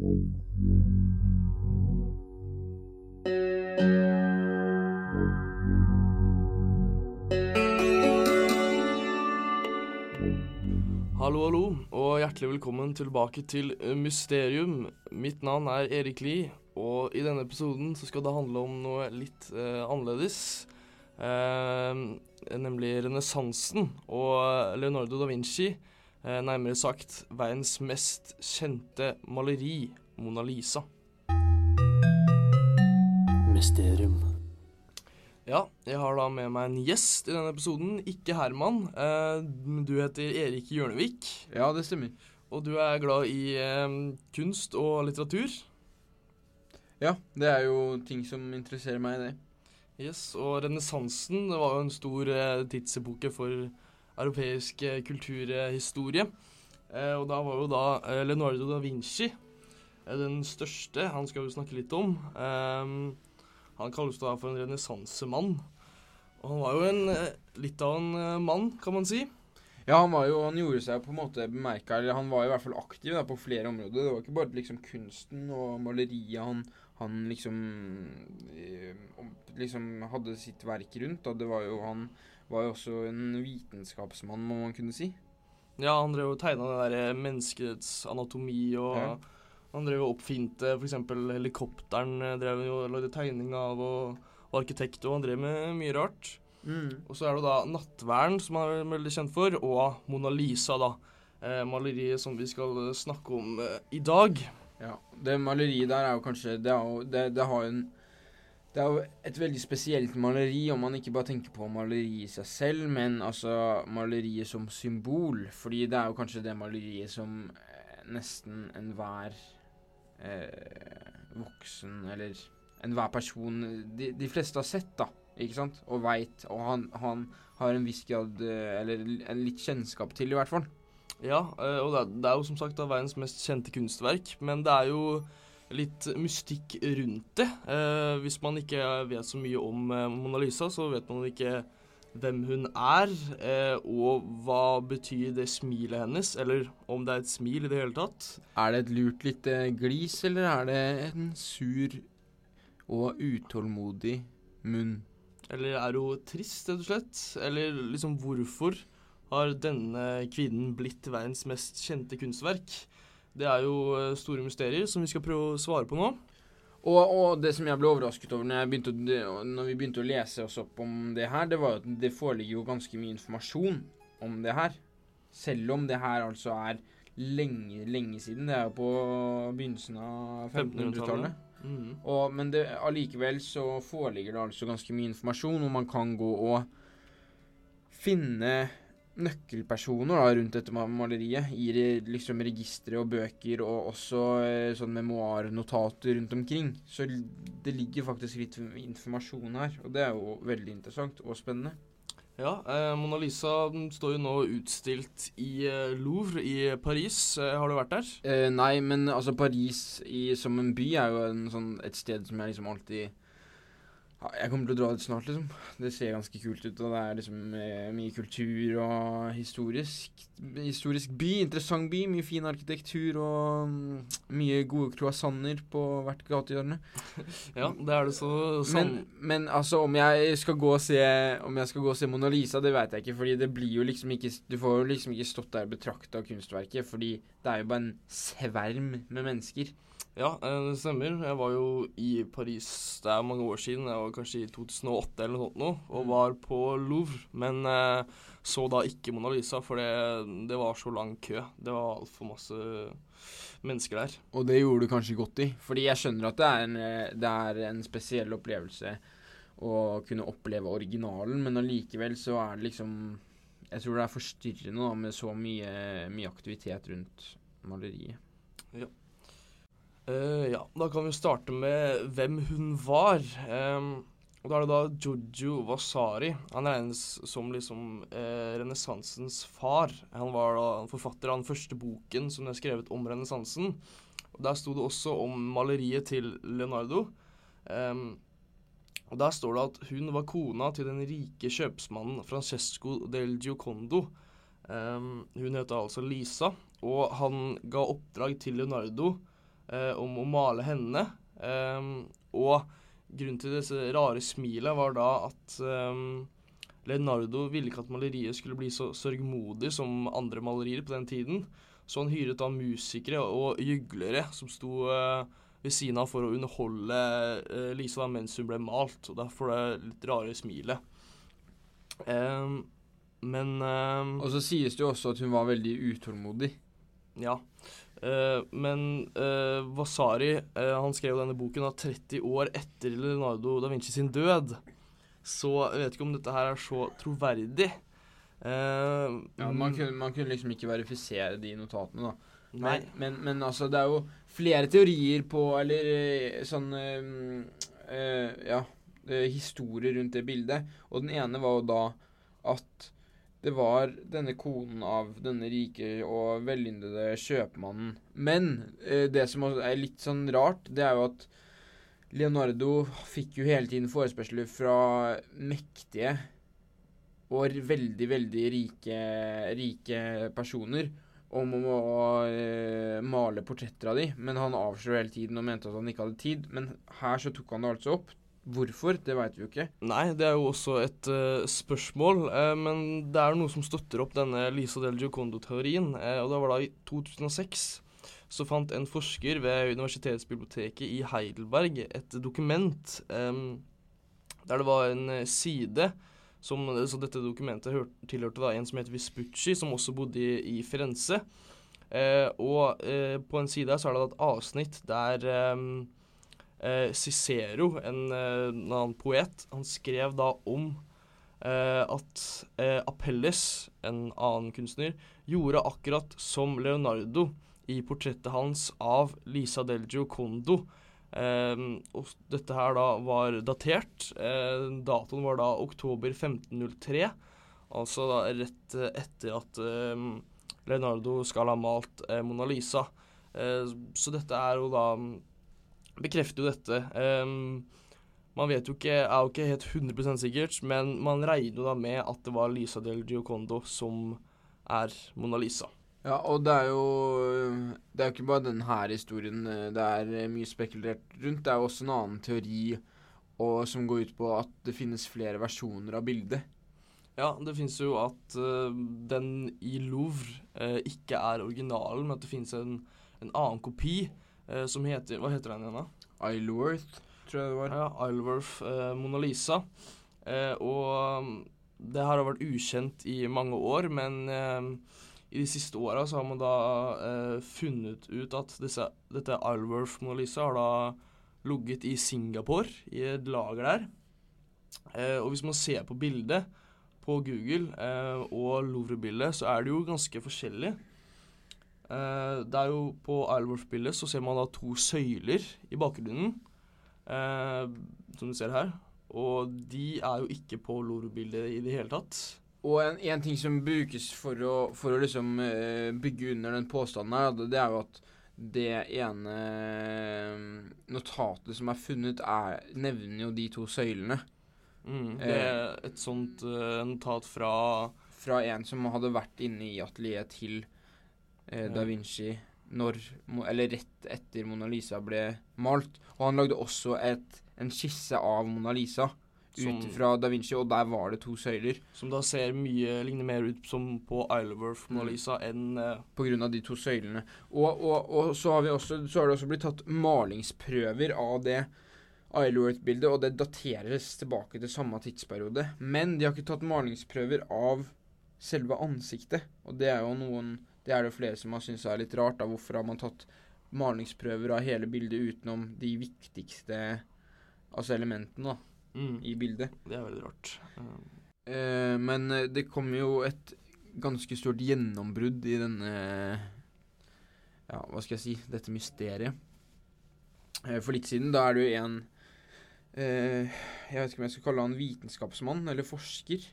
Hallo, hallo, og hjertelig velkommen tilbake til Mysterium. Mitt navn er Erik Lie, og i denne episoden så skal det handle om noe litt eh, annerledes. Eh, nemlig renessansen og Leonardo da Vinci. Eh, nærmere sagt verdens mest kjente maleri, Mona Lisa. Mysterium. Ja, jeg har da med meg en gjest i denne episoden. Ikke Herman. Eh, du heter Erik Hjørnevik, Ja, det stemmer. og du er glad i eh, kunst og litteratur. Ja, det er jo ting som interesserer meg, det. Yes, og renessansen det var jo en stor tidsepoke for europeisk eh, kulturhistorie. Eh, og da var jo da eh, Leonardo da Vinci den største. Han skal vi snakke litt om. Eh, han kalles da for en renessansemann. Og han var jo en, litt av en mann, kan man si. Ja, han jo, han gjorde seg på en måte bemerka, eller han var i hvert fall aktiv da, på flere områder. Det var ikke bare liksom kunsten og maleriet han, han liksom liksom hadde sitt verk rundt. Da. Det var jo, han var jo også en vitenskapsmann, må man kunne si. Ja, han drev og tegna det der menneskets anatomi, og Ja. han drev og oppfinte f.eks. helikopteren, eh, drev jo lagde tegning av, og og arkitekt, og han drev med mye rart. Og så er det da Nattverden, som han er veldig kjent for, og Mona Lisa, da. Eh, maleriet som vi skal snakke om eh, i dag. Ja, det maleriet der er jo kanskje Det, er jo, det, det har jo en det er jo et veldig spesielt maleri, om man ikke bare tenker på maleriet i seg selv, men altså maleriet som symbol. Fordi det er jo kanskje det maleriet som eh, nesten enhver eh, voksen, eller enhver person de, de fleste har sett, da. Ikke sant? Og veit. Og han, han har en viss grad eh, Eller en litt kjennskap til, i hvert fall. Ja, eh, og det er, det er jo som sagt da verdens mest kjente kunstverk, men det er jo litt mystikk rundt det. Eh, hvis man ikke vet så mye om eh, Mona Lisa, så vet man ikke hvem hun er, eh, og hva betyr det smilet hennes, eller om det er et smil i det hele tatt. Er det et lurt lite glis, eller er det en sur og utålmodig munn? Eller er hun trist, rett og slett? Eller liksom hvorfor har denne kvinnen blitt verdens mest kjente kunstverk? Det er jo eh, store mysterier som vi skal prøve å svare på nå. Og, og det som jeg ble overrasket over når, å, når vi begynte å lese oss opp om det her, det var jo at det foreligger jo ganske mye informasjon om det her. Selv om det her altså er lenge, lenge siden. Det er jo på begynnelsen av 1500-tallet. Mhm. Og, men det, allikevel så foreligger det altså ganske mye informasjon, og man kan gå og finne nøkkelpersoner da, rundt dette maleriet i liksom registre og bøker, og også eh, sånn memoarnotater rundt omkring. Så det ligger faktisk litt informasjon her, og det er jo veldig interessant og spennende. Ja, eh, Mona Lisa står jo nå utstilt i eh, Louvre i Paris. Eh, har du vært der? Eh, nei, men altså Paris i, som en by er jo en sånn, et sted som jeg liksom alltid Jeg kommer til å dra dit snart, liksom. Det ser ganske kult ut, og det er liksom eh, mye kultur og historisk Historisk by, interessant by. Mye fin arkitektur og mm, mye gode croissanter på hvert gatehjørne. Ja, det er det så Men, men altså, om jeg skal gå og se Om jeg skal gå og se Mona Lisa, det vet jeg ikke. Fordi det blir jo liksom ikke Du får jo liksom ikke stått der og betrakta kunstverket, fordi det er jo bare en sverm med mennesker. Ja, eh, det stemmer. Jeg var jo i Paris det er mange år siden. Jeg var kanskje i 2008 eller noe sånt nå, og Mm. var på Louvre. Men eh, så da ikke Mona Lisa, for det, det var så lang kø. Det var altfor masse mennesker der. Og det gjorde du kanskje godt i. Fordi jeg skjønner at det er en, eh, det er en spesiell opplevelse å kunne oppleve originalen, men allikevel så er det liksom Jeg tror det er forstyrrende da, med så mye, mye aktivitet rundt maleriet. Eh, ja, da kan vi starte med hvem hun var. Um, og da er det da Giorgio Vasari. Han regnes som liksom eh, renessansens far. Han var da forfatter av den første boken som er skrevet om renessansen. Der sto det også om maleriet til Leonardo. Um, og Der står det at hun var kona til den rike kjøpsmannen Francesco del Giocondo. Um, hun het altså Lisa, og han ga oppdrag til Leonardo om å male henne. Um, og grunnen til disse rare smilet var da at um, Leonardo ville ikke at maleriet skulle bli så sørgmodig som andre malerier på den tiden. Så han hyret da musikere og gyglere som sto uh, ved siden av for å underholde eh, Lisa da mens hun ble malt. Og derfor det litt rare smilet. Um, men um, Og så sies det jo også at hun var veldig utålmodig. Ja. Uh, men uh, Vasari uh, han skrev denne boken da 30 år etter Leonardo da Vinci sin død. Så jeg vet ikke om dette her er så troverdig. ja, man kunne, man kunne, liksom ikke verifisere de notatene, da. Men, men, men, altså, det er jo flere teorier på Eller sånn Ja, historier rundt det bildet. Og den ene var jo da at det var denne konen av denne rike og vellyndede kjøpmannen. Men eh, det som er litt sånn rart, det er jo at Leonardo fikk jo hele tiden forespørsler fra mektige og veldig, veldig rike, rike personer om å uh, male portretter av dem, men han avslår hele tiden og mente at han ikke hadde tid. Men her så tok han det altså opp. Hvorfor, det veit vi jo ikke. Nei, det er jo også et uh, spørsmål. Uh, men det er noe som støtter opp denne Lisa del Giocondo-teorien. Uh, og det var da i 2006 så fant en forsker ved universitetsbiblioteket i Heidelberg et dokument um, der det var en side som Så dette dokumentet hør, tilhørte da en som heter Vespucci, som også bodde i, i Firenze. og på en side her så er det et avsnitt der um, eh, Cicero, en, eh, en, annen poet, han skrev da om eh, at eh, Apelles, en annen kunstner, gjorde akkurat som Leonardo i portrettet hans av Lisa del Giocondo. Um, og dette her da var datert. Uh, datoen var da oktober 1503. Altså da rett etter at Leonardo skal ha malt Mona Lisa. Så dette er jo da bekrefter jo dette. Um, man vet jo ikke, er jo ikke helt 100% sikkert, men man regner jo da med at det var Lisa del Giocondo som er Mona Lisa. Ja, og det er jo Det er jo ikke bare denne historien det er mye spekulert rundt. Det er jo også en annen teori og, som går ut på at det finnes flere versjoner av bildet. Ja, det finnes jo at uh, den i Louvre uh, ikke er originalen, men at det finnes en, en annen kopi eh, som heter Hva heter den igjen, da? Isleworth, tror jeg det var. Ja, Isleworth eh, Mona Lisa. Eh, og mm, det her har vært ukjent i mange år, men eh, i de siste åra så har man da eh, funnet ut at disse, dette Isleworth Mona Lisa har da ligget i Singapore, i et lager der. Eh, og hvis man ser på bildet på Google og Louvre-bildet, så er det jo ganske forskjellig. Uh, det er jo På Isleworth-bildet så ser man da to søyler i bakgrunnen, uh, som du ser her. Og de er jo ikke på Loro-bildet i det hele tatt. Og en, en, ting som brukes for å, for å liksom uh, bygge under den påstanden her, det er jo at det ene notatet som er funnet, er, nevner jo de to søylene. Mm, det er et sånt notat fra Fra en som hadde vært inne i atelieret til eh, da Vinci når, eller rett etter Mona Lisa ble malt. Og han lagde også et, en skisse av Mona Lisa ut fra da Vinci, og der var det to søyler. Som da ser mye ligner mer ut som på Isleworth Mona mm. Lisa mm. enn eh. På grunn av de to søylene. Og, og, og så, har vi også, så har det også blitt tatt malingsprøver av det Isleworth-bildet, og det dateres tilbake til samme tidsperiode. Men de har ikke tatt malingsprøver av selve ansiktet, og det er jo noen det er det flere som har syntes er litt rart. da, Hvorfor har man tatt malingsprøver av hele bildet utenom de viktigste altså elementene da, mm. i bildet? Det er veldig rart. Um. Eh, men eh, det kom jo et ganske stort gjennombrudd i denne Ja, hva skal jeg si Dette mysteriet. Eh, for litt siden, da er det jo en eh, Jeg vet ikke om jeg skal kalle han vitenskapsmann eller forsker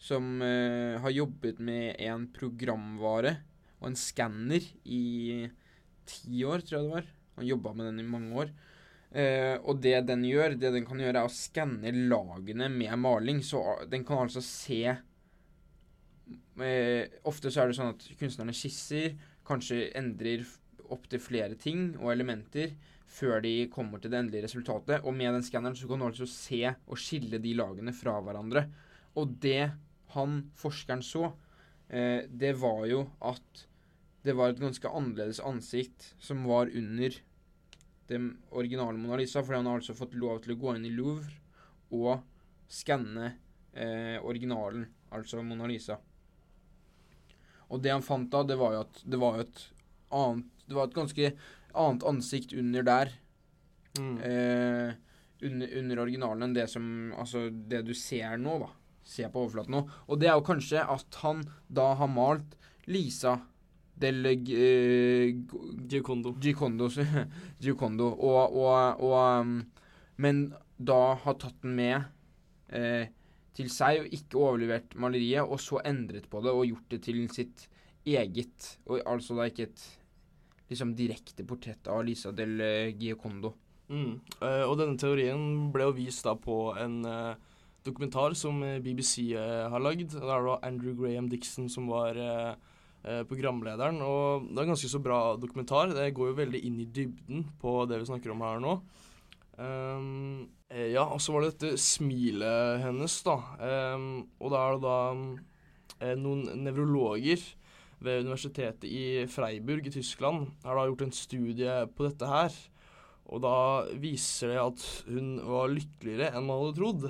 som uh, har jobbet med en programvare og en skanner i ti år, tror jeg det var. Han jobba med den i mange år. Uh, og det den gjør, det den kan gjøre, er å skanne lagene med maling. Så den kan altså se uh, Ofte så er det sånn at kunstnerne skisser, kanskje endrer opptil flere ting og elementer før de kommer til det endelige resultatet. Og med den skanneren så kan du altså se og skille de lagene fra hverandre. Og det han, forskeren, så, uh, det var jo at det var et ganske annerledes ansikt som var under den originale Mona Lisa, fordi han har altså fått lov til å gå inn i Louvre og skanne eh, originalen, altså Mona Lisa. Og det han fant da, det var jo at det var et annet Det var et ganske annet ansikt under der. Mm. Eh, under, under originalen enn det som Altså det du ser nå, da. Ser på overflaten nå. Og det er jo kanskje at han da har malt Lisa del eh, Giocondo. Giocondo, Giocondo og, og, og um, Men da har tatt den med eh, til seg og ikke overlevert maleriet, og så endret på det og gjort det til sitt eget. Og altså da ikke et liksom direkte portrett av Lisa del eh, Giocondo. Mm. Eh, og denne teorien ble jo vist da på en eh, dokumentar som eh, BBC eh, har lagd. Der var Andrew Graham Dixon som var eh, eh, programlederen. Og det er en ganske så bra dokumentar. Det går jo veldig inn i dybden på det vi snakker om her nå. Um, eh, ja, og så var det dette smilet hennes, da. Um, og da er det da um, noen nevrologer ved universitetet i Freiburg i Tyskland har da gjort en studie på dette her. Og da viser det at hun var lykkeligere enn man hadde trodd.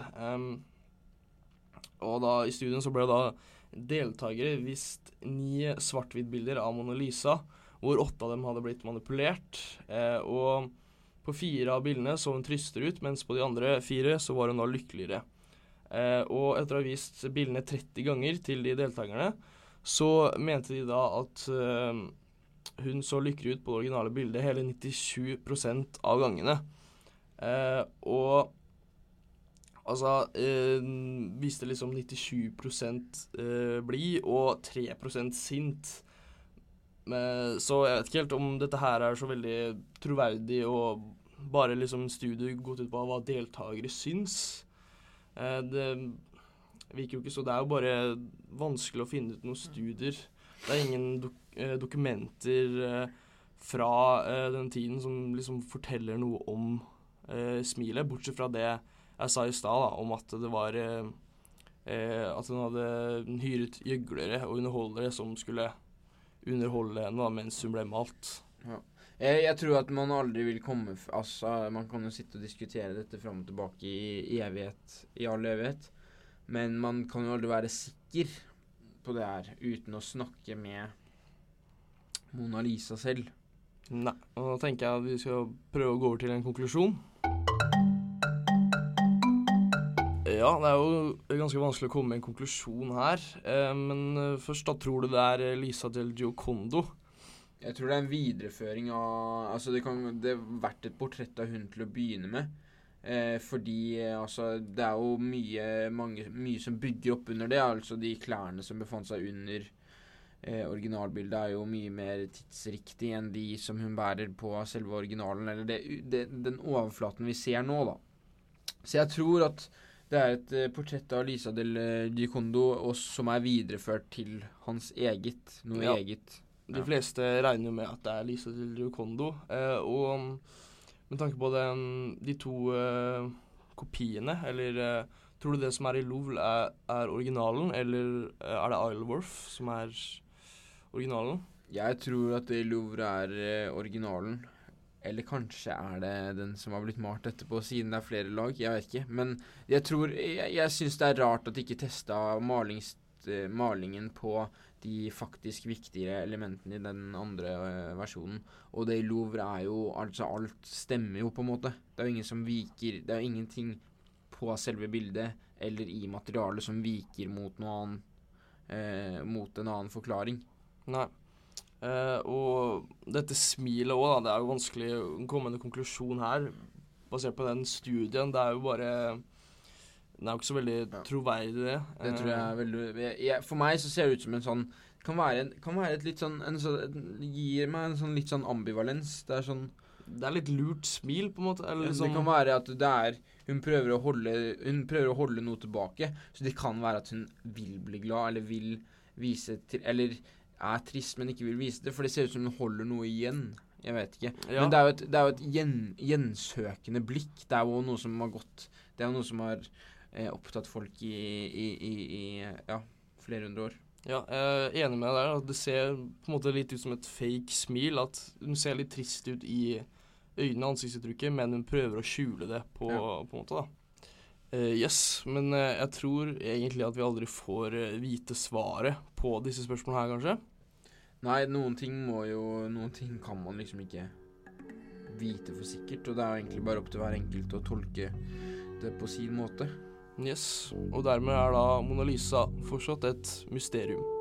Og da i studien så ble det da deltakere vist ni svart-hvitt-bilder av Mona Lisa, hvor åtte av dem hadde blitt manipulert. Eh, og på fire av bildene så hun tryster ut, mens på de andre fire så var hun da lykkeligere. Eh, og etter å ha vist bildene 30 ganger til de deltakerne, så mente de da at eh, hun så lykkelig ut på det originale bildet hele 97% av gangene. Og altså eh, viste liksom 97 eh, blid og 3% sint. Men, så jeg vet ikke helt om dette her er så veldig troverdig og bare liksom studiet gått ut på hva deltakere syns. Eh, det virker jo ikke så Det er jo bare vanskelig å finne ut noen studier. Det er ingen dok eh, dokumenter eh, fra eh, den tiden som liksom forteller noe om smilet, bortsett fra det jeg sa i stad, om at det var eh, eh, At hun hadde hyret gjøglere og underholdere som skulle underholde henne da, mens hun ble malt. Jeg, jeg tror at man aldri vil komme Altså, man kan jo sitte og diskutere dette fram og tilbake i evighet, i all evighet, men man kan jo aldri være sikker på det her uten å snakke med Mona Lisa selv. Nei, og da tenker jeg at vi skal prøve å gå over til en konklusjon. Ja, det er jo ganske vanskelig å komme med en konklusjon her. Eh, men eh, først, da tror du det er eh, Lisa del Giocondo? Jeg tror det er en videreføring av Altså, det kan det har vært et portrett av hun til å begynne med. Eh, fordi altså Det er jo mye, mange, mye som bygger opp under det. Altså de klærne som befant seg under eh, originalbildet, er jo mye mer tidsriktig enn de som hun bærer på selve originalen. Eller det, det, den overflaten vi ser nå, da. Så jeg tror at det er et eh, portrett av Lisa del eh, Giocondo som er videreført til hans eget. Noe Ja. eget. De fleste regner jo med at det er Lisa del Giocondo. Eh, og med tanke på den, de to eh, kopiene, eller eh, Tror du det som er i Louvre, er, er originalen, eller eh, er det Isleworth som er originalen? Jeg tror at det i Louvre er eh, originalen. Eller kanskje er det den som har blitt malt etterpå, siden det er flere lag. Jeg vet ikke. Men jeg tror Jeg, jeg syns det er rart at de ikke testa malings, malingen på de faktisk viktigere elementene i den andre uh, versjonen. Og det i Louvre er jo Altså, alt stemmer jo, på en måte. Det er jo ingen som viker Det er jo ingenting på selve bildet eller i materialet som viker mot noe annet Uh, Mot en annen forklaring. Nei. Eh, og dette smilet òg, da. Det er jo vanskelig å komme med en konklusjon her. Basert på den studien. Det er jo bare Den er jo ikke så veldig Ja. troverdig, det. Det tror jeg er veldig jeg, For meg så ser det ut som en sånn Kan være, en, kan være et litt sånn en sånn, Gir meg en sånn litt sånn ambivalens. Det er sånn Det er litt lurt smil, på en måte. Eller Det liksom kan være at det er Hun prøver å holde Hun prøver å holde noe tilbake. Så det kan være at hun vil bli glad, eller vil vise til Eller er trist, men ikke vil vise det. For det ser ut som hun holder noe igjen. Jeg vet ikke. Ja. Men det er jo et, det er jo et gjen, gjensøkende blikk. Det er jo noe som har gått Det er jo noe som har eh, opptatt folk i, i, i, i ja, flere hundre år. Ja, jeg er enig med deg der. Det ser på en måte litt ut som et fake smil. At hun ser litt trist ut i øynene og ansiktsuttrykket, men hun prøver å skjule det på, Ja. på en måte, da. Eh, yes, men uh, jeg tror egentlig at vi aldri får uh, vite svaret på disse spørsmålene her, kanskje. Nei, noen ting må jo Noen ting kan man liksom ikke vite for sikkert, og det er jo egentlig bare opp til hver enkelt å tolke det på sin måte. Yes, og dermed er da Mona Lisa fortsatt et mysterium.